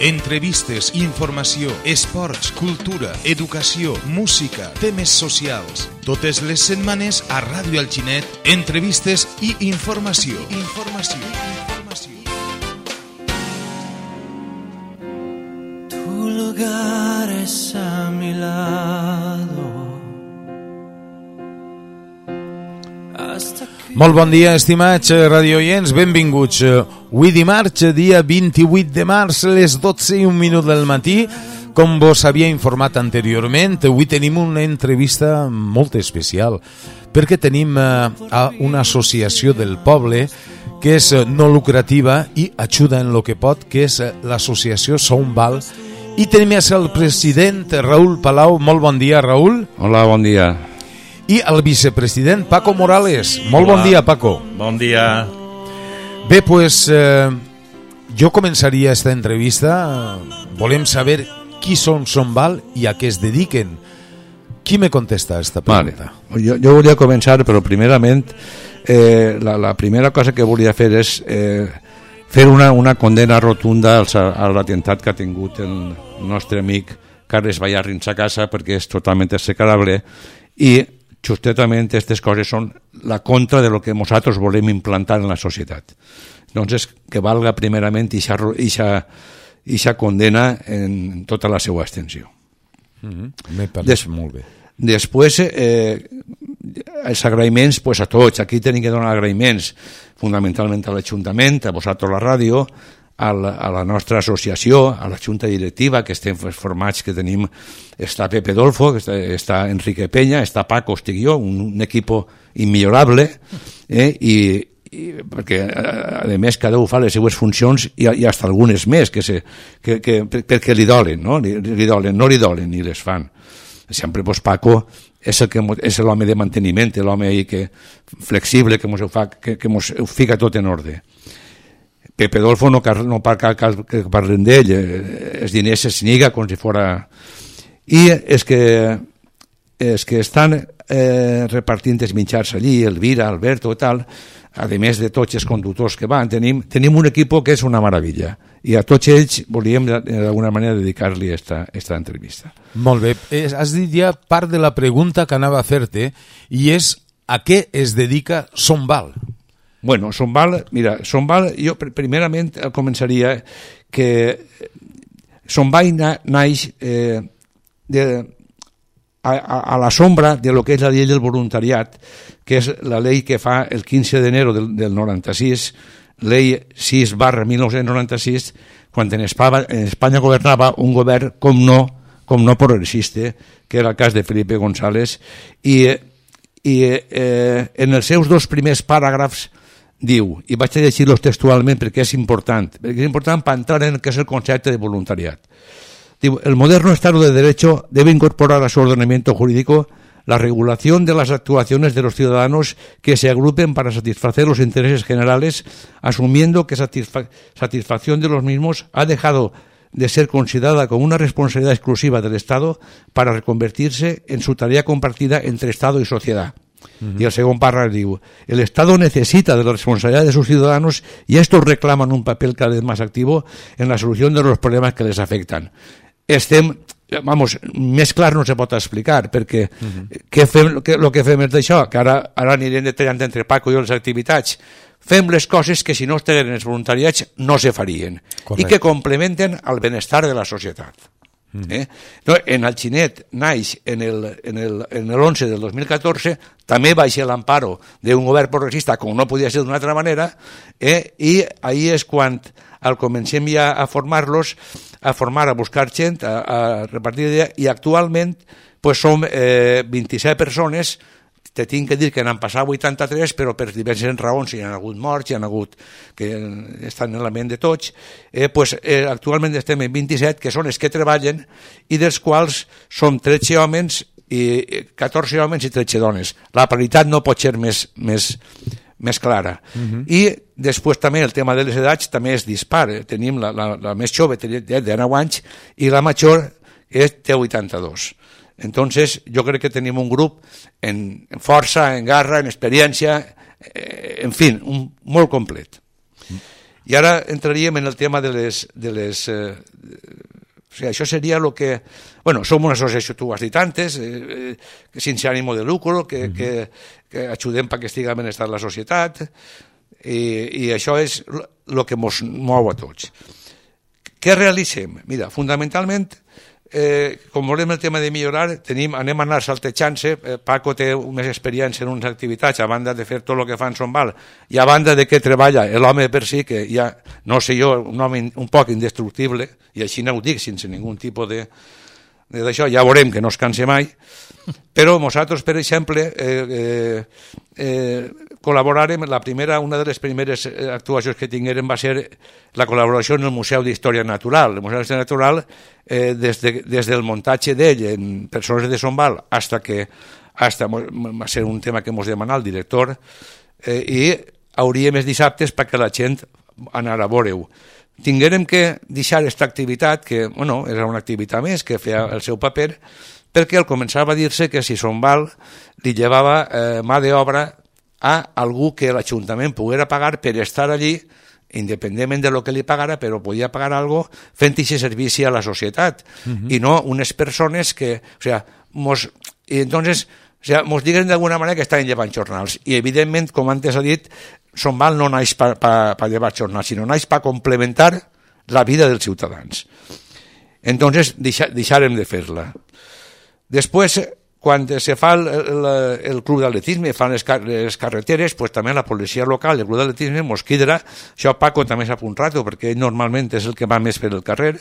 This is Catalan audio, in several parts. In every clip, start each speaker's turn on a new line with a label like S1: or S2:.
S1: Entrevistes, informació, esports, cultura, educació, música, temes socials. Totes les setmanes a Ràdio Alginet, entrevistes i informació. Informació. informació.
S2: Tu lugar es a mi lado.
S3: Molt bon dia, estimats eh, radioients, benvinguts. Eh, Avui dimarts, eh, dia 28 de març, a les 12 i un minut del matí, com vos havia informat anteriorment, avui tenim una entrevista molt especial, perquè tenim a una associació del poble que és no lucrativa i ajuda en lo que pot, que és l'associació Soundval, i tenim així el president Raül Palau. Molt bon dia, Raül.
S4: Hola, bon dia.
S3: I el vicepresident Paco Morales. Molt bon
S5: Hola.
S3: dia, Paco.
S5: Bon dia.
S3: Bé, pues eh, jo començaria esta entrevista. eh, Volem saber qui són Sonval i a què es dediquen. Qui me contesta a esta
S4: Vale.
S3: pregunta?
S4: Jo, jo volia començar, però primerament eh, la, la primera cosa que volia fer és eh, fer una, una condena rotunda als, a l'atemptat que ha tingut el nostre amic Carles Ballarrins a casa perquè és totalment execrable i justament aquestes coses són la contra de lo que nosaltres volem implantar en la societat. Doncs que valga primerament i aquesta condena en tota la seva extensió.
S3: Me pareix
S4: Des-
S3: molt bé.
S4: Després, eh, els agraïments pues, a tots. Aquí tenim que donar agraïments fundamentalment a l'Ajuntament, a vosaltres la ràdio, a la, a la nostra associació, a la Junta Directiva, que estem formats, que tenim, està Pepe Dolfo, està, està Enrique Peña, està Paco, estic jo, un, un equipo immillorable, eh, i, i perquè a, més cada un fa les seues funcions i, i hasta algunes més que, se, que, que, perquè li dolen, no? Li, li dolen, no li dolen ni les fan sempre pues, Paco és el que és l'home de manteniment, l'home que flexible que mos ho fa, que, que mos ho fica tot en ordre. Pepe Dolfo no, cal, no cal, cal que parlen d'ell, eh, els diners es niega com si fora... I és que, és que estan eh, repartint els mitjans allí, Elvira, Alberto i tal, a més de tots els conductors que van, tenim, tenim un equip que és una meravella i a tots ells volíem de- d'alguna manera dedicar-li esta, esta entrevista.
S3: Molt bé. Eh, Has dit ja part de la pregunta que anava a fer-te i és a què es dedica Sonval.
S4: Bueno, Sonval, mira, Sonval, jo pr- primerament eh, començaria que Sonval na, naix eh, de, a, a, a la sombra de lo que és la llei del voluntariat, que és la llei que fa el 15 d'enero del, del 96, llei 6 barra 1996, quan en Espanya, en Espanya governava un govern com no, com no progressista, que era el cas de Felipe González, i, i eh, en els seus dos primers paràgrafs diu, i vaig a llegir-los textualment perquè és important, perquè és important entrar en el que és el concepte de voluntariat. Digo, el moderno Estado de Derecho debe incorporar a su ordenamiento jurídico la regulación de las actuaciones de los ciudadanos que se agrupen para satisfacer los intereses generales, asumiendo que satisfa- satisfacción de los mismos ha dejado de ser considerada como una responsabilidad exclusiva del Estado para reconvertirse en su tarea compartida entre Estado y sociedad. Y el segundo párrafo digo, el Estado necesita de la responsabilidad de sus ciudadanos y estos reclaman un papel cada vez más activo en la solución de los problemas que les afectan. Estem, vamos, més clar no se pot explicar, perquè uh -huh. què fem, que, el que fem és d'això, que ara, ara anirem detallant entre Paco i jo les activitats. Fem les coses que si no estiguin els voluntariats no se farien
S3: Correcte.
S4: i que complementen el benestar de la societat. Eh? No, en el Xinet naix en el, en el, en el 11 del 2014, també va ser l'amparo d'un govern progressista, com no podia ser d'una altra manera, eh? i ahir és quan al comencem ja a formar-los, a formar, a buscar gent, a, a repartir idea, i actualment pues, som eh, 27 persones, te tinc que dir que n'han passat 83, però per diverses raons hi ha hagut morts, hi ha hagut que estan en la ment de tots, eh, pues, eh, actualment estem en 27, que són els que treballen, i dels quals som 13 homes i eh, 14 homes i 13 dones. La paritat no pot ser més, més, més clara. Uh -huh. I després també el tema de les edats també és dispar. Eh? Tenim la, la, la més jove té té 19 anys i la major és, té 82. Entonces, jo crec que tenim un grup en, en força, en garra, en experiència, eh, en fi, un, molt complet. I ara entraríem en el tema de les... De les eh, o sigui, això seria el que... Bueno, som una associació, tu has dit antes, eh, eh, sense ànimo de lucro, que, uh -huh. que, que ajudem perquè estigui benestar la societat, i, i això és el que ens mou a tots. Què realitzem? Mira, fundamentalment eh, com volem el tema de millorar, tenim, anem a anar saltejant-se, eh, Paco té més experiència en unes activitats, a banda de fer tot el que fa en Val, i a banda de que treballa l'home per si, que ja, no sé jo, un home un poc indestructible, i així no ho dic sense ningú tipus de d'això, ja veurem que no es canse mai, però nosaltres, per exemple, eh, eh, eh, col·laborarem, la primera, una de les primeres eh, actuacions que tinguérem va ser la col·laboració en el Museu d'Història Natural. El Museu d'Història Natural, eh, des, de, des del muntatge d'ell en persones de Sonval hasta que hasta, va ser un tema que ens demanà el director, eh, i hauríem els dissabtes perquè la gent anara a veure-ho. Tinguérem que deixar aquesta activitat, que bueno, era una activitat més, que feia el seu paper, perquè al començava a dir-se que si Sonval li llevava eh, mà d'obra a algú que l'Ajuntament poguera pagar per estar allí independentment de lo que li pagara, però podia pagar algo fent aquest servici a la societat uh -huh. i no unes persones que, o sea, mos, i entonces, o sea, mos diguen d'alguna manera que estan llevant jornals i evidentment, com antes ha dit, son mal no naix per pa, pa llevar jornals, sinó naix per complementar la vida dels ciutadans. Entonces, deixa, deixarem de fer-la. Després, quan se fa el, el, el club d'atletisme, fan les, les carreteres, pues també la policia local, el club d'atletisme, Mosquidra, això Paco també s'ha apuntat, perquè ell normalment és el que va més per el carrer,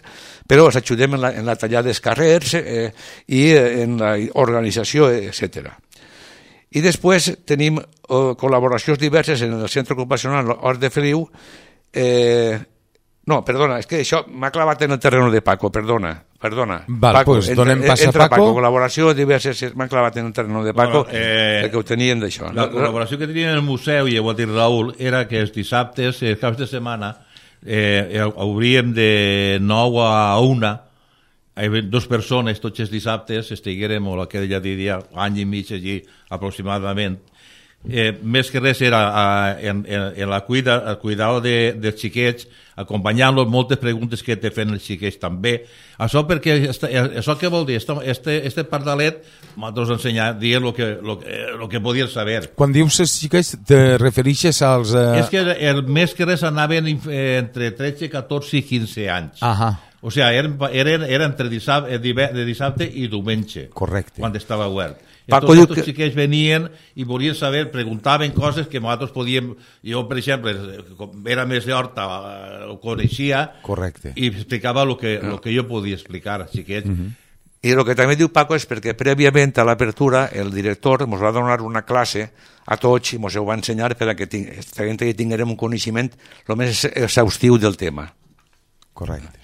S4: però els ajudem en la, en la tallada dels carrers eh, i en la organització, etc. I després tenim eh, col·laboracions diverses en el centre ocupacional Hort de Feliu, eh, no, perdona, és que això m'ha clavat en el terreno de Paco, perdona, perdona.
S3: Val,
S4: Paco,
S3: pues donem pas a
S4: entra
S3: Paco.
S4: Paco. Col·laboració diverses, m'ha clavat en el terreno de Paco,
S5: Bueno, eh,
S4: perquè ho tenien d'això.
S5: La col·laboració que tenien en el museu, i ho ha dit Raül, era que els dissabtes, els caps de setmana, eh, obríem de 9 a 1, hi havia dues persones tots els dissabtes, estiguérem, o aquell ja diria, any i mig allí aproximadament, eh, més que res era eh, en, en, en la cuida, el cuidado de, dels xiquets, acompanyant-los moltes preguntes que te fan els xiquets també. Això perquè, això què vol dir? Este, este, pardalet nosaltres ensenyar, dir el que, lo, que, lo que podien saber.
S3: Quan dius les xiques, te refereixes als... Eh...
S5: És que el més que res anaven eh, entre 13, 14 i 15 anys.
S3: Ahà,
S5: O sigui, eren, eren, eren entre dissabte, de dissabte i diumenge.
S3: Correcte.
S5: Quan estava obert.
S4: Paco diu que-
S5: xiquets venien i volien saber, preguntaven coses que nosaltres podíem... Jo, per exemple, com era més d'horta, eh, ho coneixia
S3: correcte.
S5: i explicava el que, lo que jo podia explicar als xiquets.
S3: Mhm.
S4: I el que també diu Paco és perquè prèviament a l'apertura el director ens va donar una classe a tots i ens ho va ensenyar per a que, ting que tinguérem un coneixement el més exhaustiu del tema.
S3: Correcte.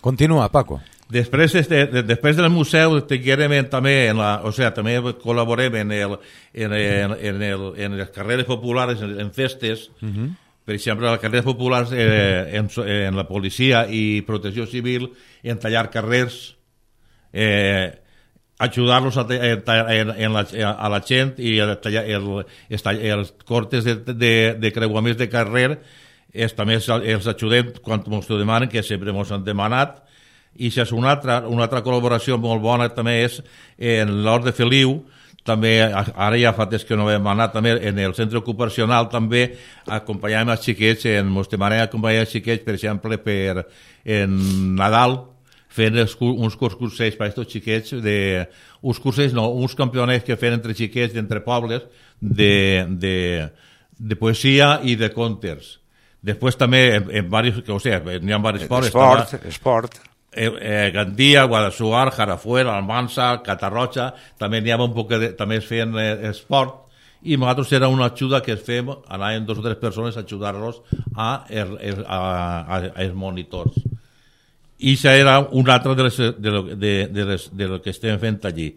S3: Continua, Paco.
S5: Després, este, de, després del museu tinguérem en- també, en la, o sea, també col·laborem en, el, en, en, en, el, en les carreres populars, en, en festes, uh -huh. per exemple, les carreres populars eh, en, en la policia i protecció civil, en tallar carrers, eh, ajudar-los a, en, en la, a la gent i a tallar el, els cortes de, de, de creuaments de carrer és, també els, els ajudem quan ens ho demanen, que sempre ens han demanat, i si és una altra, una altra col·laboració molt bona també és en l'Hort de Feliu, també, ara ja fa temps que no vam anar, també en el centre ocupacional també acompanyàvem els xiquets, en, ens demanem acompanyar els xiquets, per exemple, per en Nadal, fent els, uns curs cursets per a aquests xiquets, de, uns cursets, no, uns campionats que feien entre xiquets d'entre pobles de, de, de poesia i de contes. Després també en, en varios, que, o sigui, n'hi ha diversos pobles.
S4: Esport,
S5: estava-
S4: esport.
S5: Eh, eh, Gandia, Guadassuar, Jarafuera, Almansa, Catarroja, també n'hi havia un poc de, també es feien eh, esport, i nosaltres era una ajuda que es fem, anaven dos o tres persones a ajudar-los a, er, er, a, a, a els monitors. I això era un altre de, les, de, lo, de, de, les, de lo que estem fent allí.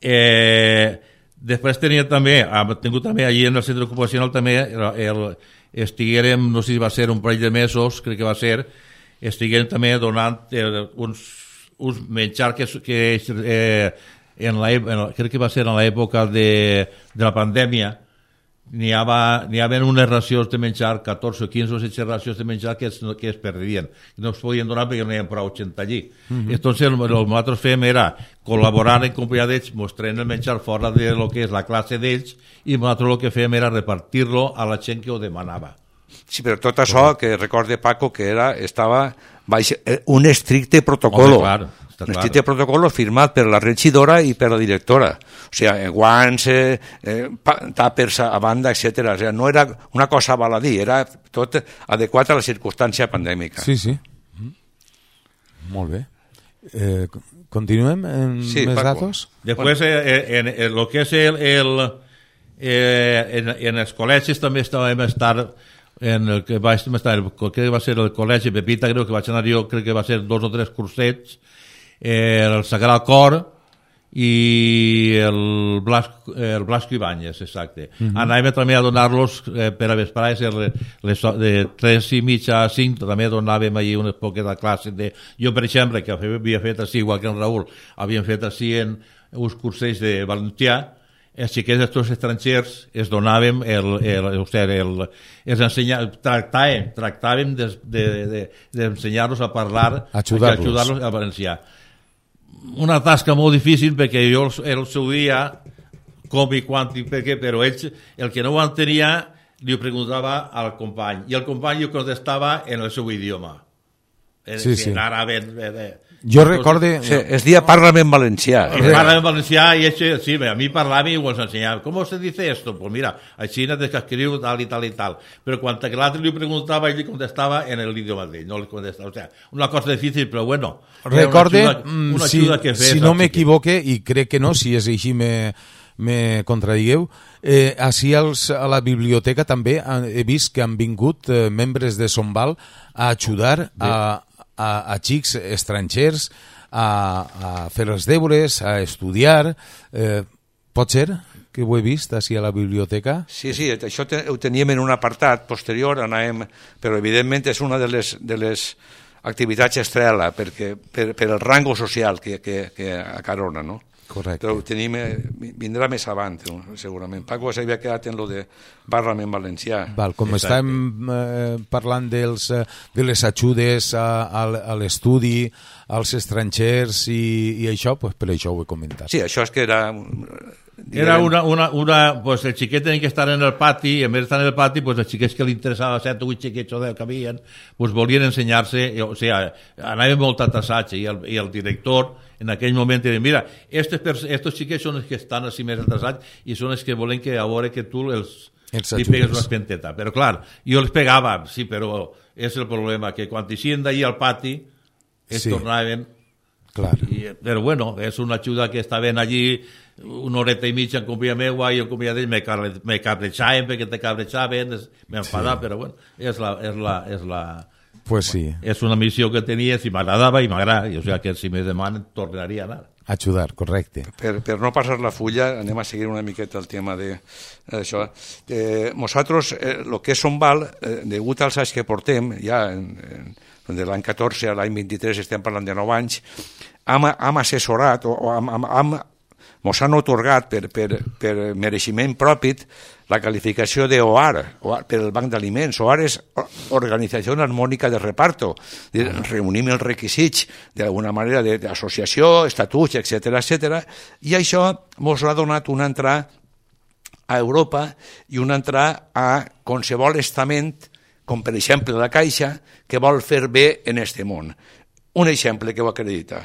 S5: Eh, després tenia també, hem tingut també allí en el centre ocupacional també el, el, estiguérem, no sé si va ser un parell de mesos, crec que va ser, estiguérem també donant eh, uns, uns menjar que, que eh, en la, en crec que va ser en l'època de, de la pandèmia, n'hi havia, n'hi havia unes racions de menjar, 14 o 15 o 16 racions de menjar que es, que es perdien. No es podien donar perquè no hi havia prou gent allí. Uh -huh. Entonces, el, el que nosaltres fèiem era col·laborar en companyia d'ells, mostrant el menjar fora de lo que és la classe d'ells, i nosaltres el que fèiem era repartir-lo a la gent que ho demanava.
S4: Sí, però tot això, que recorde Paco, que era, estava baix, eh, un estricte protocolo.
S5: Home, clar, està
S4: un
S5: clar.
S4: estricte protocolo firmat per la regidora i per la directora. O sigui, guants, eh, eh, tàpers a banda, etc. O sigui, no era una cosa baladí, era tot adequat a la circumstància pandèmica.
S3: Sí, sí. Mm. Molt bé. Eh, continuem amb
S4: Sí,
S3: més
S4: Paco.
S3: datos?
S5: Després, eh, en, en lo que és el... el eh, en, en els col·legis també estàvem estar en el que va estar, el, que va ser el col·legi Pepita, crec que vaig anar jo, crec que va ser dos o tres cursets, eh, el Sagrat Cor i el Blasco, el Blasco Ibáñez, exacte. Uh -huh. Anàvem també a donar-los eh, per a vesprades les, les, de 3 i mitja a 5, també donàvem allí unes poques de classes de... Jo, per exemple, que havia fet així, igual que en Raül, havíem fet així en uns cursets de valencià, els xiquets d'estos estrangers es donàvem el, el, o sigui, el, els ensenya, tractàvem, tractàvem d'ensenyar-los de, de, d'ensenyar-los a parlar,
S3: Ajudar-los.
S5: ajudar-los a valencià una tasca molt difícil perquè jo el, el seu dia com i quan i per què, però ells el que no ho entenia li ho preguntava al company i el company ho contestava en el seu idioma en,
S3: Sí,
S5: en
S3: sí.
S5: àrabe en, en, en,
S3: Jo recorde...
S4: Sí, es dia parla'm en valencià.
S5: Parlava en valencià i eixe, sí, a mi parlava i ho ens ensenyava. Com se dice esto? Pues mira, així no tens que escriure tal i tal i tal. Però quan que l'altre li preguntava, ell li contestava en l'idioma d'ell, no li contestava. O sea, una cosa difícil, però bueno.
S3: Recorde,
S5: una ajuda,
S3: mm,
S5: una
S3: si,
S5: ajuda que fes
S3: si no m'equivoque, i crec que no, si és així me, me contradigueu, eh, així als, a la biblioteca també han- he vist que han vingut eh, membres de Sombal a ajudar a, a, a xics estrangers a, a fer els deures, a estudiar. Eh, pot ser que ho he vist així a la biblioteca?
S4: Sí, sí, això te, ho teníem en un apartat posterior, anàvem, però evidentment és una de les, de les activitats estrella perquè, per, per el rango social que, que, que acarona, no?
S3: Correcte.
S4: Però tenim, eh, vindrà més avant, no? segurament. Paco s'havia quedat en lo de parlament valencià.
S3: Val, com
S5: Exacte.
S3: estàvem eh, parlant dels, eh, de les ajudes a, a, a l'estudi, als estrangers i, i això, pues per això ho he comentat.
S4: Sí, això és que era...
S5: Era una, una, una, pues el xiquet tenia que estar en el pati, i en vez d'estar en el pati, pues els xiquets que li interessava, set o vuit xiquets o deu que havien, pues volien ensenyar-se, i, o sigui, anava molt a tassatge, i el, i el director en aquell moment deia, mira, estos, estos xiquets són els que estan així més atrasats i són els que volen que a veure que tu els,
S3: Els
S5: li pegues una espenteta. Però clar, jo els pegava, sí, però és el problema, que quan eixien d'ahir al pati, es
S3: Sí.
S5: tornaven
S3: Clar.
S5: i, però bueno, és una ajuda que estaven allí una horeta i mitja en companyia meua i en companyia d'ell me, me cabrejaven perquè te cabrejaven, es- m'enfadava, sí. però bueno, és la, és la, és la,
S3: Pues sí,
S5: és una missió que tenia, si m'agradava i m'agrada, i o sigui que si me demanen tornaria a anar.
S3: ajudar, correcte.
S4: per, per no passar la fulla, anem a seguir una miqueta el tema de això. Eh, nosaltres, eh, lo que és Sombal, eh, degut als anys que portem, ja en, en, de l'any 14 a l'any 23 estem parlant de 9 anys, hem, hem assessorat o, o hem, hem, hem, mos han otorgat per, per, per mereixement propi la qualificació de OAR, per el Banc d'Aliments. OAR és Organització Harmònica de Reparto. Dir, Reunim els requisits d'alguna manera de- d'associació, estatuts, etc etc. i això mos ha donat una entrada a Europa i una entrada a qualsevol estament, com per exemple la Caixa, que vol fer bé en este món. Un exemple que ho acredita.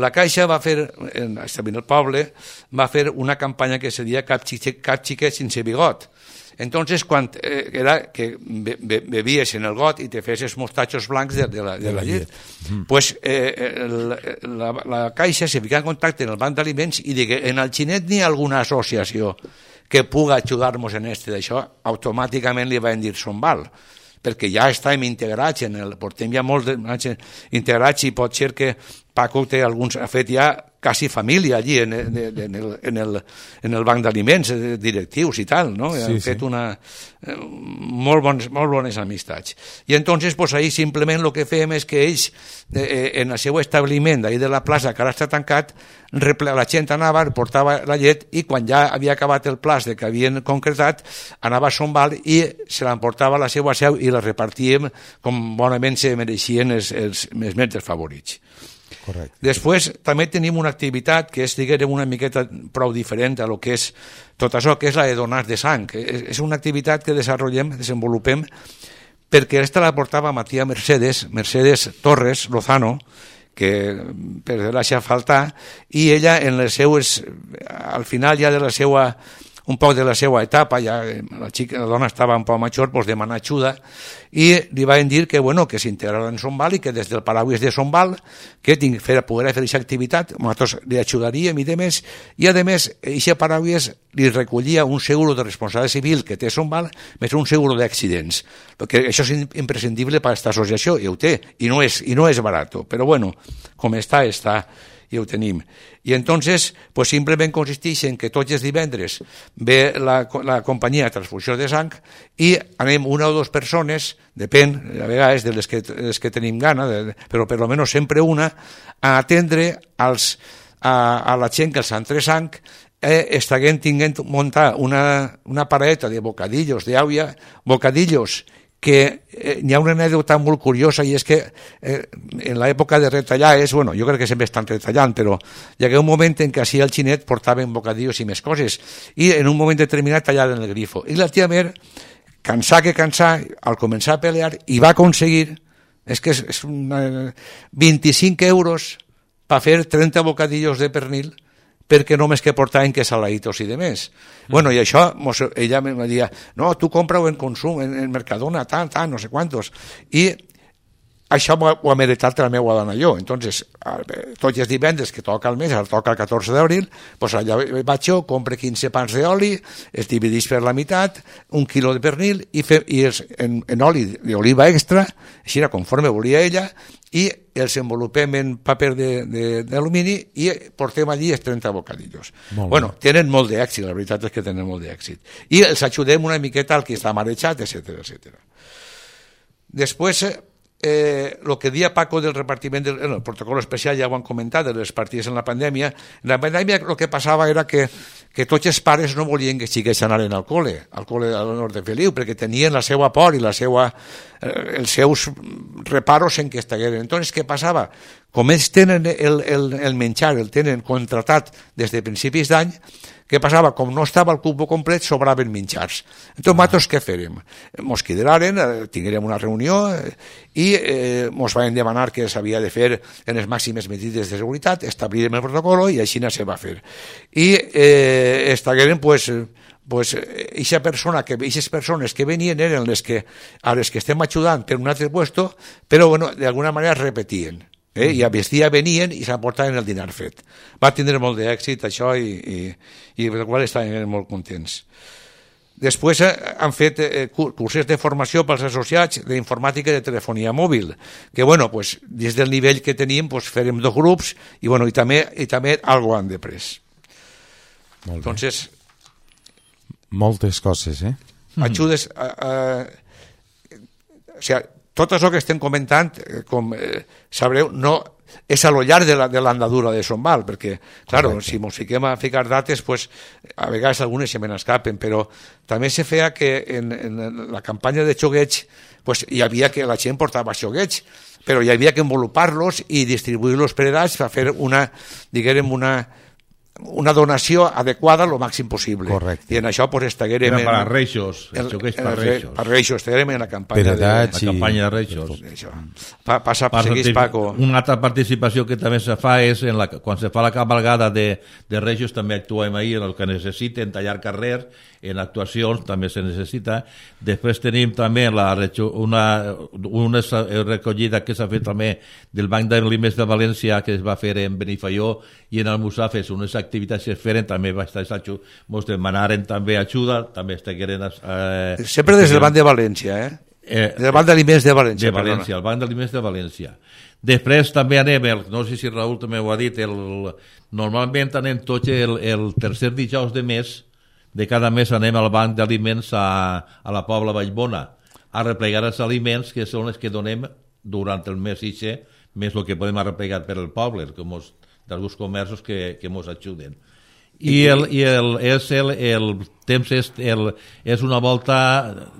S4: La Caixa va fer, en, el poble, va fer una campanya que se deia cap, xiquet, cap xiquet sense bigot. Entonces, quan eh, era que be, be, bevies en el got i te fes els mostatxos blancs de, de, la, de la llet, pues, eh, el, la, la Caixa se fica en contacte en el Banc d'Aliments i digue, en el xinet n'hi ha alguna associació que puga ajudar-nos en este d'això, automàticament li van dir son val perquè ja estem integrats en el, portem ja molts de- integrats i pot ser que Paco té alguns, ha fet ja quasi família allí en, en, en, el, en, el, en el banc d'aliments eh, directius i tal, no? Sí, Han sí. fet una, eh, molt, bons, molt bones amistats. I entonces, pues, ahí simplement el que fem és que ells, eh, en el seu establiment d'ahir de la plaça, que ara està tancat, la gent anava, portava la llet i quan ja havia acabat el plaç de que havien concretat, anava a Sombal i se l'emportava a la seva seu i la repartíem com bonament se mereixien els, els, els membres favorits.
S3: Correcte.
S4: Després també tenim una activitat que és, diguem, una miqueta prou diferent a lo que és tot això, que és la de donar de sang. És, una activitat que desenvolupem, desenvolupem perquè aquesta la portava Matia Mercedes, Mercedes Torres Lozano, que per deixar faltar, i ella en les seues, al final ja de la seva un poc de la seva etapa, ja la, xica, la dona estava un poc major, doncs demanar ajuda, i li van dir que, bueno, que s'integrarà en Sombal i que des del Parauis de Sombal que tinc, fer, poder fer aquesta activitat, nosaltres li ajudaríem i demés, i a més, aquest Parauis li recollia un seguro de responsabilitat civil que té Sombal, més un seguro d'accidents, perquè això és imprescindible per a aquesta associació, i ho té, i no és, i no és barat, però bueno, com està, està i ho tenim. I entonces, pues simplement consisteix en que tots els divendres ve la, la companyia de transfusió de sang i anem una o dues persones, depèn, a vegades de les que, les que tenim gana, de, però per almenys sempre una, a atendre als, a, a la gent que els han tres sang eh, estaguem tinguent muntar una, una pareta de bocadillos d'àvia, bocadillos que eh, n'hi ha una anècdota molt curiosa i és que eh, en l'època de retallar és, bueno, jo crec que sempre estan retallant, però hi hagué un moment en què així al xinet portaven bocadillos i més coses i en un moment determinat tallaven el grifo. I la tia Mer, cansar que cansar, al començar a pelear, i va aconseguir, és que és, és una, 25 euros per fer 30 bocadillos de pernil perquè només que portaven que saladitos i demés. Mm. Bueno, i això, mos, ella me deia, no, tu compra-ho en consum, en, en Mercadona, tant, tant, no sé quantos. I això ho, ha meritat la meva dona jo. Entonces, tots els divendres que toca el mes, ara toca el 14 d'abril, pues allà vaig jo, compre 15 pans d'oli, es divideix per la meitat, un quilo de pernil i, fe, i els, en, en oli d'oliva extra, així conforme volia ella, i els envolupem en paper d'alumini i portem allí els 30 bocadillos. Bueno, tenen molt d'èxit, la veritat és que tenen molt d'èxit. I els ajudem una miqueta al que està marejat, etc etc. Després, eh, lo que dia Paco del repartiment del el protocol especial ja ho han comentat de les partides en la pandèmia en la pandèmia el que passava era que, que tots els pares no volien que xiquets anaren al col·le al col·le al nord de Feliu perquè tenien la seva por i la seva, eh, els seus reparos en que estigueren entonces què passava? Com ells tenen el, el, el menjar el tenen contratat des de principis d'any què passava? Com no estava el cupo complet, sobraven menjars. Entonces, ah. nosaltres què fèrem? Mos quedarem, eh, tinguérem una reunió eh, i eh, mos van demanar que s'havia de fer en les màximes medides de seguretat, establirem el protocol i així no se va fer. I eh, estagueren, pues, pues, eixa persona que aquestes persones que venien eren les que a les que estem ajudant per un altre puesto, però bueno, d'alguna manera repetien eh? i a vestia venien i s'emportaven el dinar fet. Va tindre molt d'èxit això i, i, i per qual estaven molt contents. Després eh, han fet eh, cursos de formació pels associats d'informàtica i de telefonia mòbil, que bueno, pues, des del nivell que tenim pues, farem dos grups i, bueno, i, també, i també algo han de pres.
S3: Molt
S4: Entonces,
S3: Moltes coses, eh?
S4: ajudes a, a, o sigui, tot això que estem comentant, eh, com eh, sabreu, no és a lo llarg de l'andadura la, de, de Sombal, perquè, claro, Correcte. si ens fiquem a ficar dates, pues, a vegades algunes se me n'escapen, però també se feia que en, en la campanya de xogueig pues, hi havia que la gent portava xogueig, però hi havia que envolupar-los i distribuir-los per edats per fer una, diguem, una, una donació adequada lo màxim possible.
S3: Correcte.
S4: I en això pues, estaguérem...
S5: Era per a Reixos, el, el, el,
S4: per Reixos. Per Reixos, estaguérem en la campanya,
S3: per
S4: de,
S5: la campanya de Reixos.
S4: Això. Pa, passa, seguís, Paco.
S5: Una altra participació que també se fa és en la, quan se fa la cabalgada de, de Reixos també actuem ahir en el que necessiten tallar carrers en actuacions també se necessita. Després tenim també la, una, una recollida que s'ha fet també del Banc d'Alimes de València que es va fer en Benifaió i en Almussafes, unes activitats que es feren també va estar ens demanaren també ajuda, també estagueren...
S4: Eh, Sempre des del Banc de València, eh?
S5: Eh,
S4: Del Banc d'Aliments de València.
S5: de València, el Banc d'Aliments de València. Després també anem, el, no sé si Raül també ho ha dit, el, normalment anem tots el, el tercer dijous de mes, de cada mes anem al Banc d'Aliments a, a la Pobla Vallbona a replegar els aliments que són els que donem durant el mes ixe, més el que podem arreplegar per el poble, que mos, d'alguns comerços que, que ens ajuden. I, el, i el, és el, el temps és, el, és una volta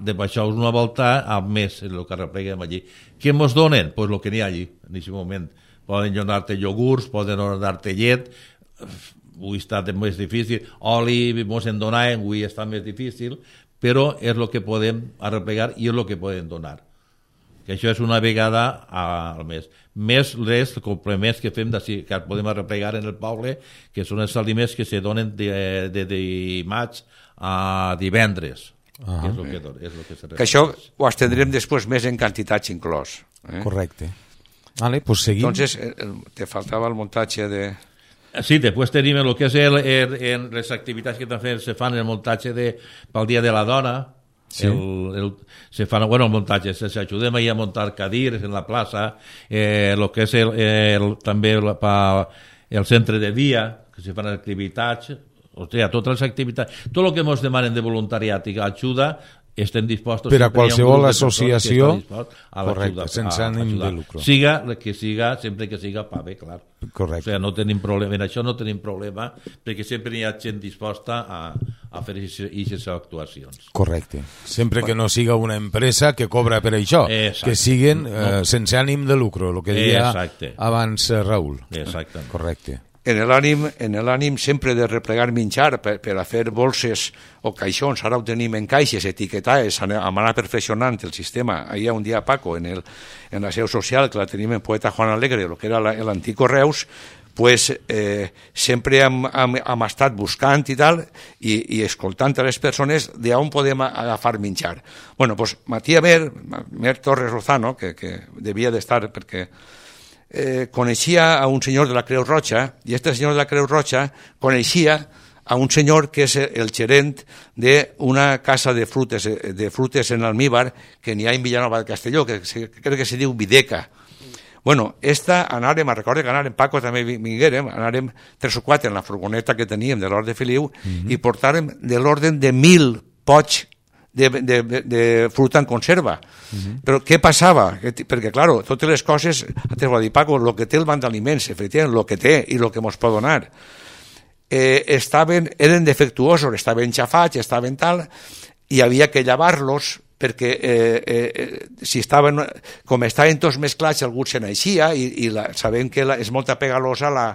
S5: de baixar una volta al mes el que arrepleguem allí què ens donen? Pues el que n'hi ha allí en aquest moment poden donar-te iogurts poden donar-te llet avui està més difícil oli ens en donaven, avui està més difícil però és el que podem arreplegar i és el que poden donar que això és una vegada al mes. Més les complements que fem d'ací, que podem arreplegar en el poble, que són els aliments que se donen de, de, de maig a divendres.
S3: Ah.
S5: Que és el que, és el que se
S4: Que això ho estendrem després més en quantitats inclòs. Eh?
S3: Correcte. Vale, pues seguim.
S4: Entonces, eh, el, te faltava el muntatge de...
S5: Sí, després tenim el que és el, el, el, les activitats que també se fan, el muntatge de, pel Dia de la Dona,
S3: Sí.
S5: el, el, se fan, bueno, el muntatge, se, se ajudem a muntar cadires en la plaça, eh, el que és el, el, també el, pa, el centre de dia, que se fan activitats, o sigui, totes les activitats, tot el que ens demanen de voluntariat i ajuda, estem dispostos...
S3: Per a qualsevol associació,
S5: a
S3: correcte, sense ànim de lucre.
S5: Siga que siga, sempre que siga pa bé, clar.
S3: Correcte.
S5: O sigui, no tenim problema, en això no tenim problema, perquè sempre hi ha gent disposta a, a fer aquestes actuacions.
S3: Correcte. Sempre que no siga una empresa que cobra per això,
S5: Exacte.
S3: que siguen eh, sense ànim de lucro, el que deia
S5: Exacte.
S3: abans eh, Raül.
S5: Exactament.
S3: Correcte.
S4: En l'ànim en l'ànim sempre de replegar menjar per, per a fer bolses o caixons, ara ho tenim en caixes etiquetades, amb anar perfeccionant el sistema. Ahir hi ha un dia Paco en, el, en la seu social, que la tenim en Poeta Juan Alegre, el que era la- l'antic Correus, pues, eh, sempre hem, hem, hem estat buscant i tal, i, i escoltant a les persones d'on podem agafar menjar. Bueno, pues Matia Mer, Mer Torres Lozano, que, que devia d'estar perquè eh, coneixia a un senyor de la Creu Roja i este senyor de la Creu Roja coneixia a un senyor que és el gerent d'una casa de frutes, eh, de frutes en almíbar que n'hi ha en Villanova de Castelló, que, se, que crec que se diu Videca. Bueno, esta anàrem, a recordar que anàrem, Paco també vi- vinguérem, anàrem tres o quatre en la furgoneta que teníem de l'Orde Feliu i portàrem de l'orden de mil pots de, de, de, fruta en conserva. Però què passava? Perquè, claro, totes les coses, antes ho ha dit Paco, el que té el banc d'aliments, efectivament, el que té i el que ens pot donar, eh, estaven, eren defectuosos, estaven xafats, estaven tal, i havia que llevar-los perquè eh, eh, si estaven, com estaven tots mesclats, algú se naixia i, i la, sabem que la, és molta pegalosa la,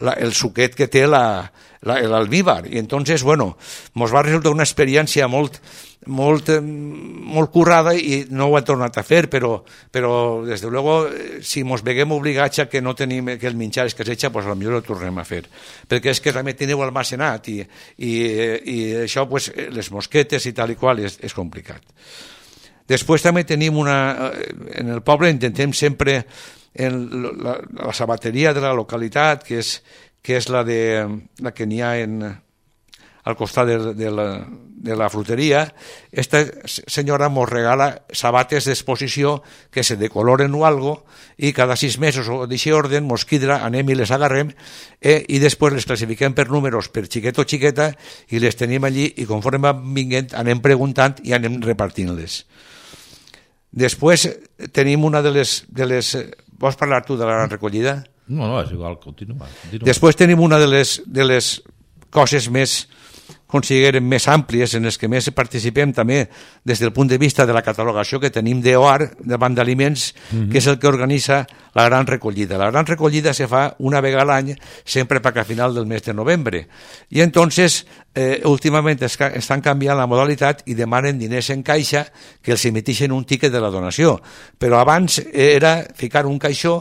S4: la, el suquet que té la- la- l'almíbar. I entonces, bueno, mos va resultar una experiència molt, molt, molt currada i no ho he tornat a fer, però, però des de luego, si mos veguem obligats a que no tenim que el menjar és que s'echa, pues potser ho tornem a fer. Perquè és que també teniu almacenat i, i, i això, pues, les mosquetes i tal i qual, és, és complicat. Després també tenim una... eh, En el poble intentem sempre en la, la sabateria de la localitat, que és, que és la, de, la que n'hi ha en, al costat de, de, la, de la fruteria, esta senyora mos regala sabates d'exposició que se decoloren o algo i cada sis mesos o d'aquest orden mos quidra, anem i les agarrem eh, i després les classifiquem per números per xiquet o xiqueta i les tenim allí i conforme van vinguent anem preguntant i anem repartint-les. Després eh, tenim una de les... De les eh, vols parlar tu de la gran recollida?
S5: No, no, és igual, continua. continua.
S4: Després tenim una de les, de les coses més considerem més àmplies, en les que més participem també des del punt de vista de la catalogació que tenim d'OAR, de Banc d'Aliments, que és el que organitza la gran recollida. La gran recollida se fa una vegada a l'any, sempre per a final del mes de novembre. I entonces, eh, últimament es, ca- estan canviant la modalitat i demanen diners en caixa que els emitixen un tiquet de la donació. Però abans era ficar un caixó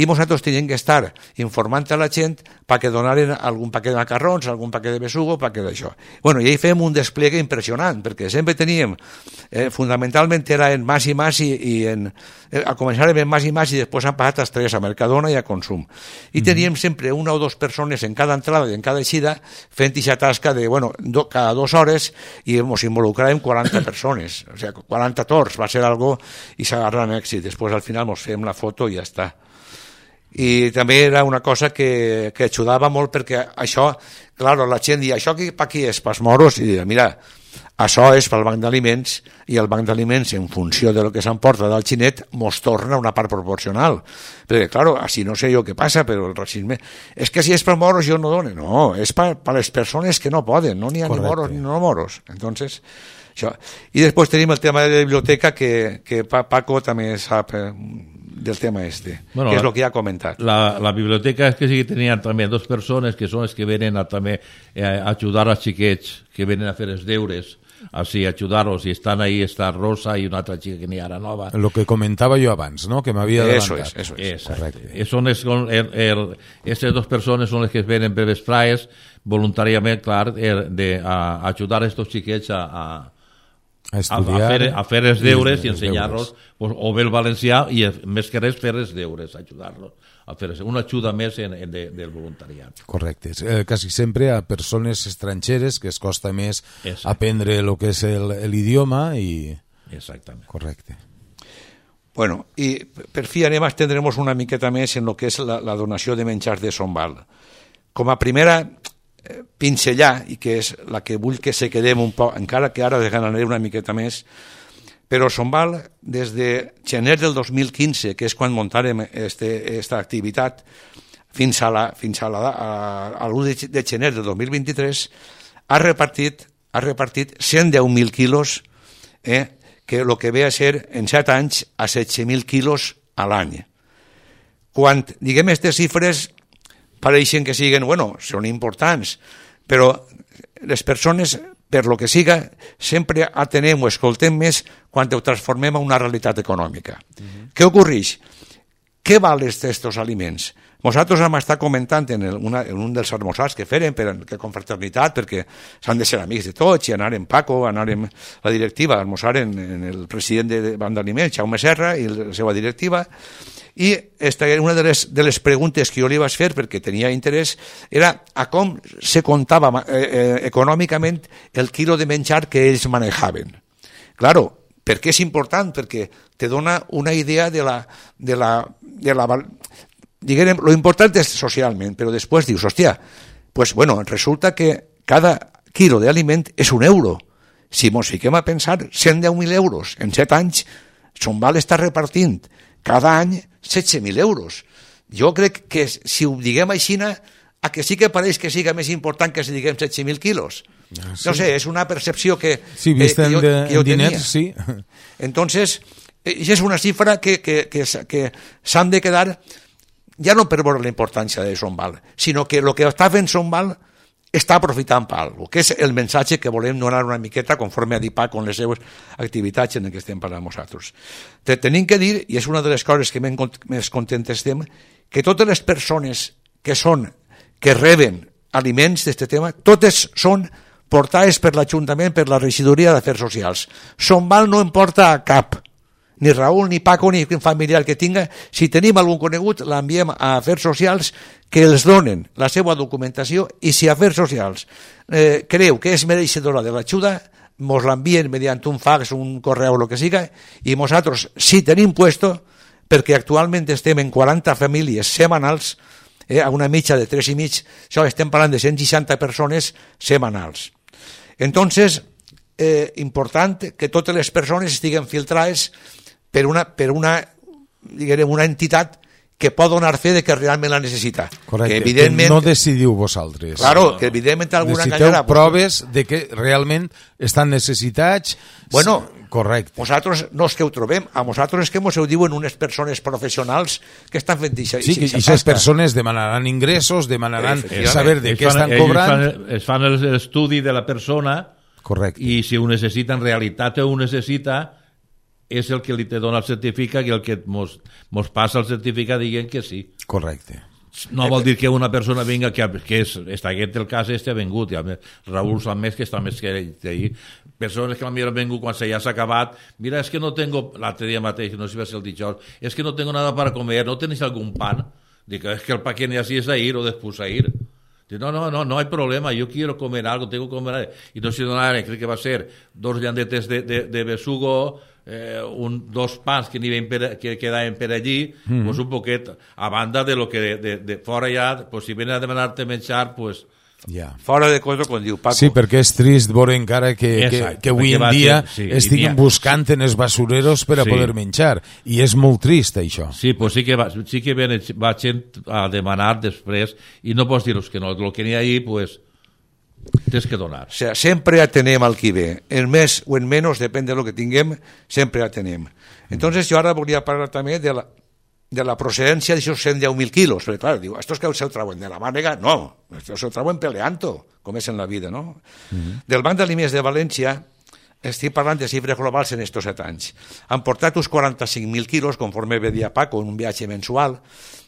S4: i nosaltres teníem que estar informant a la gent perquè donaren algun paquet de macarrons, algun paquet de besugo, paquet d'això. Bueno, i ahí fem un despliegue impressionant, perquè sempre teníem, eh, fundamentalment era en Mas i Mas i, i en, eh, a començar en Mas i Mas i després han passat als tres, a Mercadona i a Consum. I teníem sempre una o dues persones en cada entrada i en cada eixida fent aquesta tasca de, bueno, do, cada dues hores i ens involucràvem 40 persones, o sigui, 40 torns, va ser algo i s'agarra èxit. Després al final ens fem la foto i ja està i també era una cosa que, que ajudava molt perquè això, clar, la gent dia, això per qui és? Pels moros? I dia, mira, això és pel banc d'aliments i el banc d'aliments, en funció de lo que s'emporta del xinet, mos torna una part proporcional. Perquè, clar, així no sé jo què passa, però el racisme... És que si és per moros jo no dono. No, és per, per les persones que no poden, no n'hi ha Correcte. ni moros ni no moros. Entonces, això. I després tenim el tema de la biblioteca, que, que Paco també sap eh, del tema este, bueno, que és el que ja ha comentat.
S5: La, la biblioteca és que sí que tenien també dues persones que són les que venen a, també eh, a ajudar als xiquets que venen a fer els deures así ayudaros y están ahí está Rosa y una otra chica que ni ara nova
S3: lo que comentaba yo abans ¿no? que m'havia
S4: adelantat eso es, eso es.
S5: Exacte. Son, es, el, el, estas dos persones són les que venen per les fraes voluntàriament, clar, de, a, a ajudar a estos xiquets a, a
S3: a, estudiar,
S5: a, fer, a fer els deures i, i ensenyar-los pues, o bé el valencià i més que res fer els deures, ajudar-los a fer una ajuda més en, en de, del voluntariat.
S3: Correcte. Eh, quasi sempre a persones estrangeres que es costa més Exacte. aprendre el que és l'idioma i...
S5: Exactament.
S3: Correcte.
S4: Bueno, i per fi anem a estendremos una miqueta més en el que és la, la donació de menjars de Sonval. Com a primera pincellar i que és la que vull que se quedem un poc, encara que ara desganaré una miqueta més, però Sonval, des de gener del 2015, que és quan muntarem este, activitat, fins a la, fins a la, a l'1 de gener del 2023, ha repartit, ha repartit 110.000 quilos, eh, que el que ve a ser en 7 anys a 16.000 quilos a l'any. Quan diguem aquestes xifres, pareixen que siguen, bueno, són importants, però les persones, per lo que siga, sempre atenem o escoltem més quan ho transformem en una realitat econòmica. Uh -huh. Què ocorreix? Què val aquests aliments? Nosaltres hem estat comentant en, el, una, en un dels almorzars que feren per, que confraternitat, perquè s'han de ser amics de tots, i anar en Paco, anar en la directiva, almorzar en, en el president de Banc d'Aliments, Jaume Serra, i la seva directiva, i esta, una de les, de les preguntes que jo li vaig fer, perquè tenia interès, era a com se comptava eh, eh, econòmicament el quilo de menjar que ells manejaven. Claro, per què és important? Perquè te dona una idea de la... De la, de la diguem, lo important és socialment, però després dius, hòstia, pues bueno, resulta que cada quilo d'aliment és un euro. Si mos fiquem a pensar, 110.000 euros en 7 anys, son val estar repartint cada any 16.000 euros. Jo crec que si ho diguem així, a que sí que pareix que siga més important que si diguem 16.000 quilos. Ah, sí. No sé, és una percepció que,
S3: sí,
S4: eh, que,
S3: jo, que jo diners, sí.
S4: Entonces, eh, és una xifra que, que, que, que s'han de quedar ja no per veure la importància de Sonval, sinó que el que està fent Sonval està aprofitant per alguna que és el missatge que volem donar una miqueta conforme a DIPAC amb les seves activitats en què estem parlant nosaltres. Te tenim que dir, i és una de les coses que més contents estem, que totes les persones que són, que reben aliments d'aquest tema, totes són portades per l'Ajuntament, per la regidoria d'Afers Socials. Son mal no em porta cap ni Raül, ni Paco, ni un familiar que tinga, si tenim algun conegut, l'enviem a Afers Socials que els donen la seva documentació i si Afers Socials eh, creu que és mereixedora de l'ajuda, mos l'envien mediante un fax, un correu, el que siga, i nosaltres, si tenim puesto, perquè actualment estem en 40 famílies setmanals, eh, a una mitja de 3 i mig, això estem parlant de 160 persones setmanals. Entonces, eh, important que totes les persones estiguen filtrades per una, per una, diguem, una entitat que pot donar fe de que realment la necessita.
S3: Correcte, que, evidentment, que no decidiu vosaltres.
S4: Claro, que evidentment alguna
S3: Necessiteu enganyarà. proves de que realment estan necessitats.
S4: Bueno,
S3: correcte.
S4: Nosaltres no és que ho trobem, a nosaltres és que ens ho diuen unes persones professionals que estan fent
S3: això. Sí, que aquestes persones demanaran ingressos, demanaran saber de què estan cobrant.
S5: Es fan, es fan l'estudi de la persona
S3: Correcte.
S5: i si ho necessita en realitat ho necessita és el que li te dona el certificat i el que mos, mos passa el certificat dient que sí.
S3: Correcte.
S5: No vol dir que una persona vinga, que, que és, està aquest el cas, este ha vingut, i a més, Raúl sap més que està més que ell. Persones que mi han vingut quan ja s'ha acabat, mira, és que no tengo, l'altre dia mateix, no sé si va ser el dijous, és que no tengo nada para comer, no tenéis algún pan? Dic, es que el paquete así es a ir o después a ir. Dice, no, no, no, no hay problema, yo quiero comer algo, tengo que comer algo. Y entonces donaron, creo que va a ser dos llandetes de, de, de besugo, eh, un, dos pans que, per, que quedaven per allí, mm -hmm. pues un poquet, a banda de lo que de, de, de fora ja, pues si venen a demanar-te menjar, pues
S4: ja. Fora de cosa, quan diu Paco.
S3: Sí, perquè és trist veure encara que, Exacte, que, que avui en dia ser, sí, estiguin buscant en els basureros per a sí. poder menjar. I és molt trist, això.
S5: Sí, pues sí que va, sí que ven, va gent a demanar després i no pots dir-los que no. El que n'hi ha ahí, pues, tens que donar.
S4: O sea, sempre atenem al qui ve. En més o en menys, depèn de lo que tinguem, sempre atenem. Entonces, jo ara volia parlar també de la, de la procedència d'aixòs 110.000 quilos, perquè clar, diu, estos que se trauen de la mànega, no, estos se trauen peleando, com és en la vida, no? Uh. -huh. Del Banc d'Aliments de València estic parlant de xifres globals en estos set anys. Han portat uns 45.000 quilos, conforme vedia Paco, en un viatge mensual,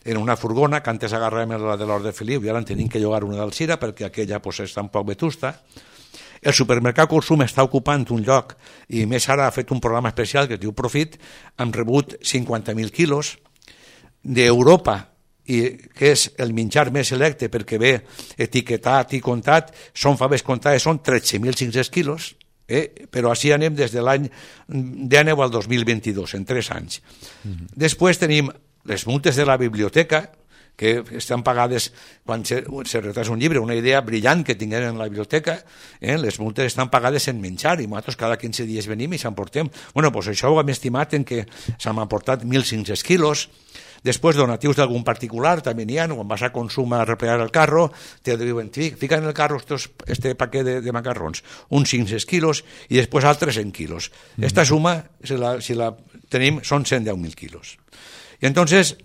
S4: en una furgona, que antes agarràvem la de l'Orde Feliu, i ara en tenim que llogar una d'Alcira, perquè aquella pues, està un poc vetusta. El supermercat Consum està ocupant un lloc, i més ara ha fet un programa especial que es diu Profit, han rebut 50.000 quilos, d'Europa i que és el menjar més selecte perquè ve etiquetat i comptat, són faves comptades, són 13.500 quilos, eh? però així anem des de l'any 19 al 2022, en 3 anys. Mm -hmm. Després tenim les multes de la biblioteca, que estan pagades quan se, se retrasa un llibre, una idea brillant que tinguem en la biblioteca, eh? les multes estan pagades en menjar i nosaltres cada 15 dies venim i s'emportem. bueno, doncs això ho hem estimat en que s'han aportat 1.500 quilos, Després, donatius d'algun particular, també n'hi ha, quan vas a consum a replegar el carro, te diuen, fica en el carro estos, este paquet de, de macarrons, uns 500 quilos, i després altres 100 quilos. Mm. Esta suma, si la, si la tenim, són 110.000 quilos. I entonces,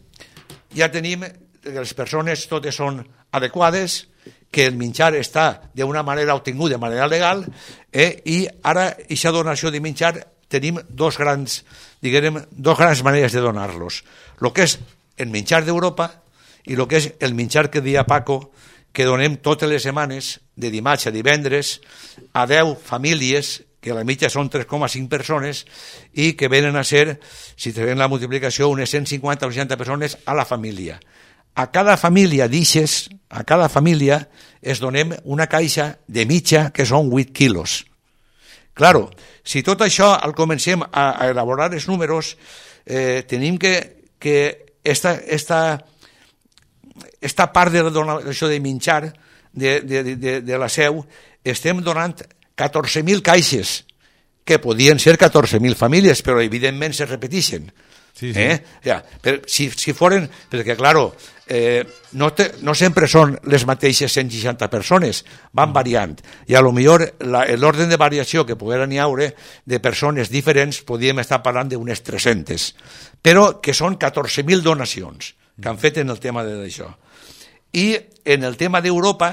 S4: ja tenim que les persones totes són adequades, que el menjar està d'una manera obtingut de manera legal eh, i ara aquesta donació de menjar tenim dos grans, diguem, dos grans maneres de donar-los. El que és el menjar d'Europa i el que és el menjar que dia Paco, que donem totes les setmanes, de dimarts a divendres, a 10 famílies, que a la mitja són 3,5 persones, i que venen a ser, si fem la multiplicació, unes 150 o 60 persones a la família. A cada família d'ixes, a cada família, es donem una caixa de mitja que són 8 quilos. Claro, si tot això el comencem a, a elaborar els números, eh, tenim que, que esta, esta, esta part de donació de menjar de, de, de, de la seu, estem donant 14.000 caixes, que podien ser 14.000 famílies, però evidentment se repeteixen. Sí, sí. Eh? Ja, per, si, si foren, perquè, claro, eh, no, te, no sempre són les mateixes 160 persones, van mm. variant, i a lo millor l'ordre de variació que pogueren hi haure de persones diferents podíem estar parlant d'unes 300, però que són 14.000 donacions que han fet en el tema d'això. I en el tema d'Europa,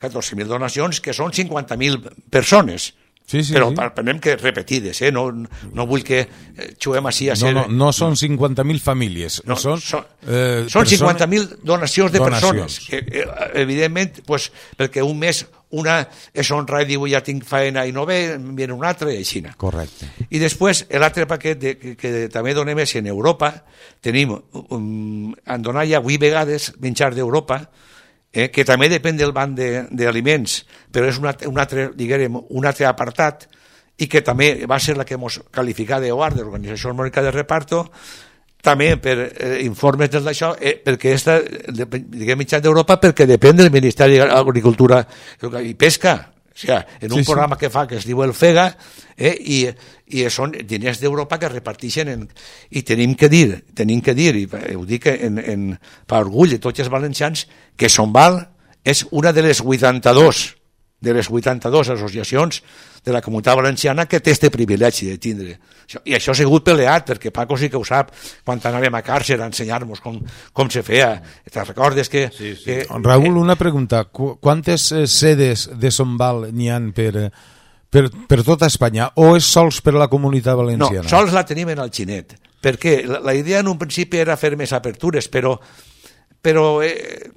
S4: 14.000 donacions que són 50.000 persones, Sí, sí, però sí. prenem que repetides, eh? no, no vull que eh, juguem així a ser...
S3: No, no, no són 50.000 famílies, no, són...
S4: Són, eh, són 50.000 donacions de donacions. persones, que eh, evidentment, pues, perquè un mes una és honra i diu ja tinc feina i no ve, viene un altre i així.
S3: Correcte.
S4: I després l'altre paquet de, que, que també donem és en Europa, tenim, um, en donar ja 8 vegades menjar d'Europa, eh, que també depèn del banc d'aliments, però és un altre, un, altre, diguem, un altre apartat i que també va ser la que ens qualificat d'OAR, de l'Organització Harmònica de Reparto, també per eh, informes d'això, eh, perquè esta, diguem, mitjà d'Europa, perquè depèn del Ministeri d'Agricultura i Pesca, sigui, en un sí, programa sí. que fa que es diu el FEGA eh, i, i són diners d'Europa que reparteixen en, i tenim que dir, tenim que dir i ho dic en, en, per orgull de tots els valencians que Val és una de les 82 de les 82 associacions de la comunitat valenciana que té este privilegi de tindre. I això ha sigut peleat, perquè Paco sí que ho sap, quan anàvem a càrcer a ensenyar-nos com, com se feia. Te recordes que...
S3: Sí, sí. que Raül, una pregunta. Quantes eh, sedes de Sonval n'hi han per, eh, per, per tota Espanya o és sols per la comunitat valenciana?
S4: No, sols la tenim en el xinet, perquè la, la idea en un principi era fer més apertures, però però eh,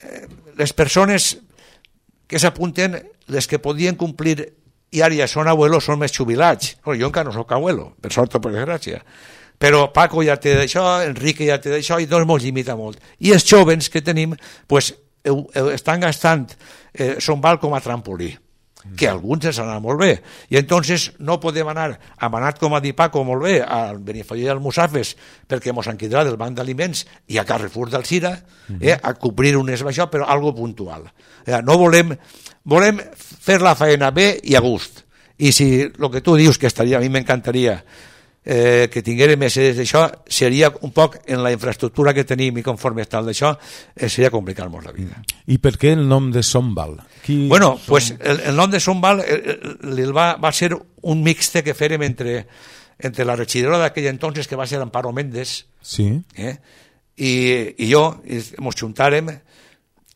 S4: eh, les persones que s'apunten, les que podien complir i ara ja són abuelos, són més jubilats. Bueno, jo encara no sóc abuelo, per sort o per desgràcia. Però Paco ja té d'això, Enrique ja té d'això, i doncs ens limita molt. I els jovens que tenim, pues, estan gastant eh, son val com a trampolí que alguns ens anat molt bé. I entonces no podem anar, hem anat, com a dit Paco, molt bé, al Benifalló i al Musafes, perquè mos han quitat del banc d'aliments i a Carrefour del Cira, eh, a cobrir un això, però algo puntual. Eh, no volem, volem fer la feina bé i a gust. I si el que tu dius que estaria, a mi m'encantaria eh, que tinguérem més d'això seria un poc en la infraestructura que tenim i conforme està d'això eh, seria complicar-nos la vida.
S3: I per què el nom de Sombal?
S4: Qui bueno, som... pues el, el nom de Sombal eh, eh va, va ser un mixte que fèrem entre, entre la regidora d'aquell entonces que va ser Amparo Méndez
S3: sí.
S4: eh, i, i jo, i ens juntàrem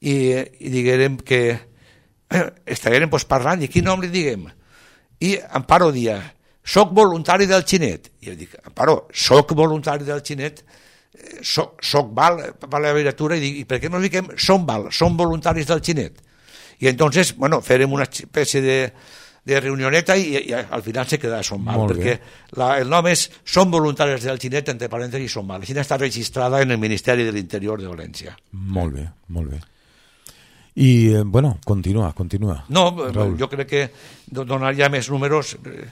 S4: i, i diguérem que eh, estaguérem pues, parlant i quin nom li diguem i Amparo dia soc voluntari del xinet. I jo dic, però, soc voluntari del xinet, soc, soc val, per la literatura, i dic, i per què no dic som val, som voluntaris del xinet? I entonces, bueno, farem una espècie de, de reunioneta i, i, al final se queda Som Mal, perquè la, el nom és Som voluntaris del xinet, entre parèntesis, Som Mal. Així està registrada en el Ministeri de l'Interior de València.
S3: Molt bé, molt bé. I, eh, bueno, continua, continua.
S4: No, Raül. jo crec que donar ja més números eh,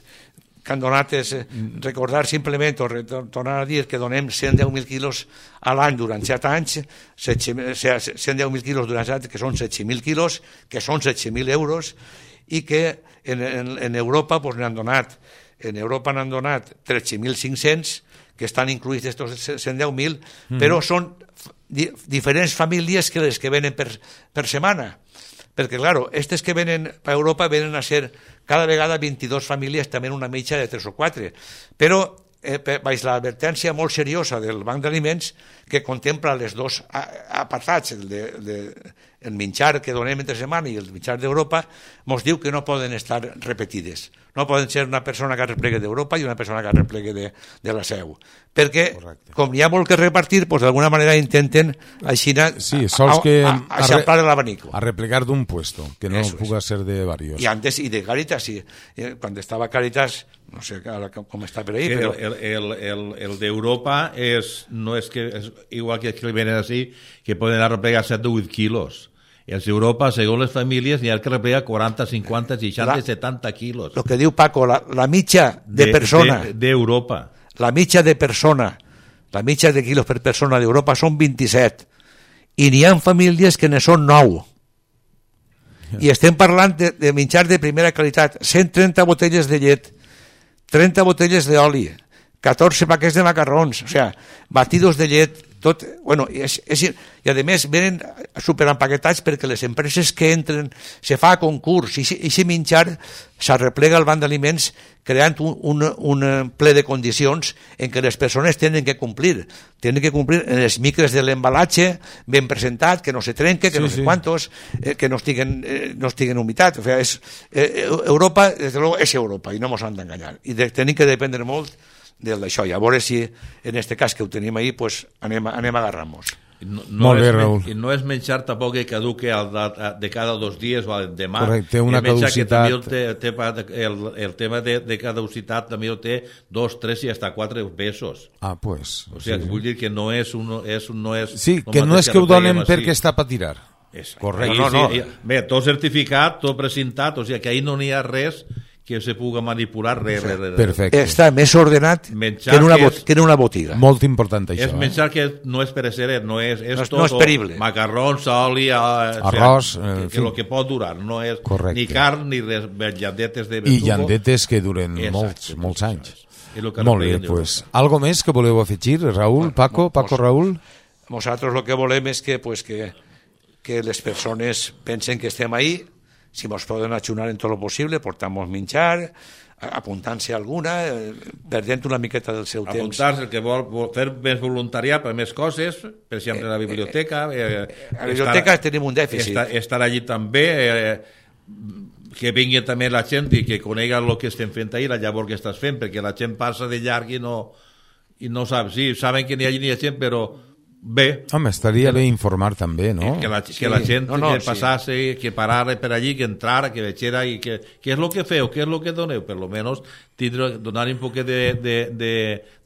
S4: que han donat és eh, recordar simplement o tornar a dir que donem 110.000 quilos a l'any durant 7 anys, 110.000 quilos durant 7 que són 16.000 quilos, que són 16.000 euros, i que en, en, en Europa pues, n'han donat en Europa n'han donat 13.500 que estan incluïts d'aquests 110.000, mm. però són di diferents famílies que les que venen per, per setmana perquè, claro, estes que venen a Europa venen a ser cada vegada 22 famílies, també una mitja de 3 o 4, però eh, baix l'advertència molt seriosa del Banc d'Aliments que contempla les dos apartats, el, de, de, el menjar que donem entre setmana i el menjar d'Europa, ens diu que no poden estar repetides. No poden ser una persona que replegue d'Europa i una persona que replegue de, de la seu. Perquè, Correcte. com hi ha molt que repartir, doncs d'alguna manera intenten així
S3: sí, sols que
S4: a, a, a l'abanico.
S3: A replegar d'un puesto, que no Eso puga es. ser de varios.
S4: I antes, i de Caritas, sí. Quan estava Caritas, no sé com està per ahí,
S5: el,
S4: però...
S5: El, el, el, el d'Europa és, no és que és igual que que venen així, que poden arreplegar 7 o 8 quilos els d'Europa, segons les famílies, hi ha que replega 40, 50, 60, la, 70 quilos.
S4: El que diu Paco, la, la mitja de, de persona...
S5: D'Europa.
S4: De, la mitja de persona, la mitja de quilos per persona d'Europa són 27. I n'hi ha famílies que ne són 9. I estem parlant de, de menjar de primera qualitat. 130 botelles de llet, 30 botelles d'oli, 14 paquets de macarrons, o sea, batidos de llet, tot, bueno, és, és, i a més venen superempaquetats perquè les empreses que entren se fa concurs i aquest menjar s'arreplega al banc d'aliments creant un, un, un ple de condicions en què les persones tenen que complir. Tenen que complir en els micres de l'embalatge ben presentat, que no se trenque que sí, no sé sí. quantos, eh, que no estiguen eh, no estiguen humitat, o sigui, és, eh, Europa, des de luego, és Europa i no ens han d'enganyar i de, tenim que dependre molt d'això. I a veure si, en aquest cas que ho tenim ahir, pues, anem, anem a agarrar-nos.
S3: No, no Molt bé, Raül.
S5: I no és menjar tampoc que caduque el de, de cada dos dies o el demà.
S3: Correcte, té una caducitat.
S5: Que el, té, el, el tema de, de caducitat també ho té dos, tres i hasta quatre pesos.
S3: Ah, pues.
S5: O sigui, sí, vull dir que no és... Un, és, no és
S3: sí, que no és que ho donen perquè està per tirar.
S5: És, Correcte. No, no, no. Bé, tot certificat, tot presentat, o sigui que ahir no n'hi ha res que se puga manipular res, res, res.
S3: Perfecte.
S4: Està més ordenat menjar que en, una, que, és, que en una botiga.
S3: Molt important això.
S5: És menjar eh? que no és pereceder, no és, és
S4: no,
S5: tot
S4: no és perible.
S5: macarrons, oli,
S3: eh, arròs,
S5: o sigui, que, que, el que pot durar, no és
S3: Correcte.
S5: ni carn ni res, llandetes de
S3: verdugo. I llandetes que duren Exacte, molts, molts anys. Molt bé, pues, algo més que voleu afegir, Raül, bueno, Paco, Paco, Raül?
S4: Nosaltres el que volem és que, pues, que, que les persones pensen que estem ahí, si ens poden ajunar en tot el possible, portar-nos menjar, apuntant-se alguna, eh, perdent una miqueta del seu
S5: temps. Apuntar-se, el que vol, vol fer més voluntariat per més coses, per exemple, a la biblioteca...
S4: Eh, eh, a la biblioteca estar, tenim un dèficit.
S5: Estar, estar allí també, eh, que vingui també la gent i que conega el que estem fent ahir, la llavor que estàs fent, perquè la gent passa de llarg i no, i no sap, sí, saben que n'hi ha, hi ha gent, però bé,
S3: Home, estaria bé informar també, no?
S5: que la, que la gent
S4: No, no,
S5: que
S4: sí.
S5: passase, que parara per allí, que entrara, que veiera i que, què és el que feu, què és el que doneu, per lo menos tindre, donar un poquet de, de, de,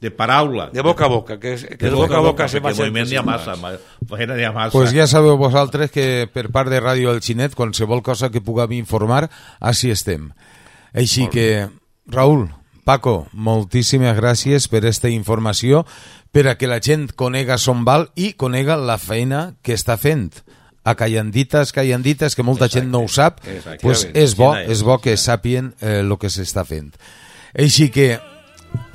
S5: de paraula.
S4: De boca a boca, que, es, que de boca a boca se
S5: perquè
S4: va
S5: moviment n'hi ha massa, ma- feina n'hi ha massa.
S3: Pues ja sabeu vosaltres que per part de Ràdio El Xinet, qualsevol cosa que puguem informar, així estem. Així que, Raül, Paco, moltíssimes gràcies per aquesta informació, per a que la gent conega Son Val i conega la feina que està fent. A callandites, callandites, que molta gent no ho sap,
S5: Exacte.
S3: pues és bo,
S5: és,
S3: bo que sàpien el eh, lo que s'està fent. Així que,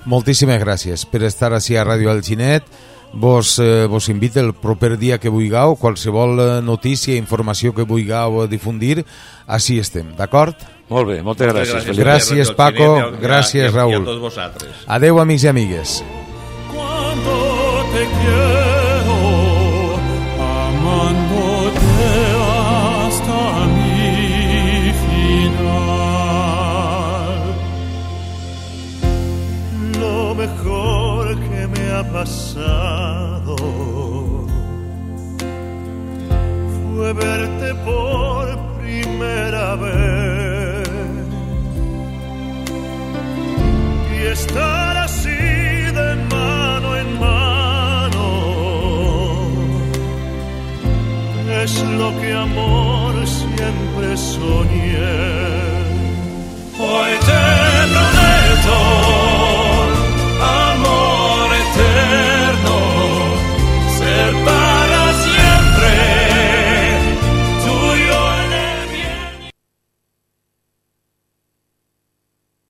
S3: moltíssimes gràcies per estar així a Ràdio Alginet. Vos, eh, vos invito el proper dia que vulgueu, qualsevol eh, notícia, informació que vulgueu difundir, així estem, d'acord?
S4: Molt bé, moltes gràcies.
S5: Moltes.
S3: Gràcies,
S5: Radio
S3: Paco, gràcies, Raül.
S5: I a tots vosaltres.
S3: Adeu, amics i amigues.
S2: Cuando te quiero, amándote hasta mi final. Lo mejor que me ha pasado fue verte por primera vez y estar es lo que amor siempre soñé. Hoy te prometo.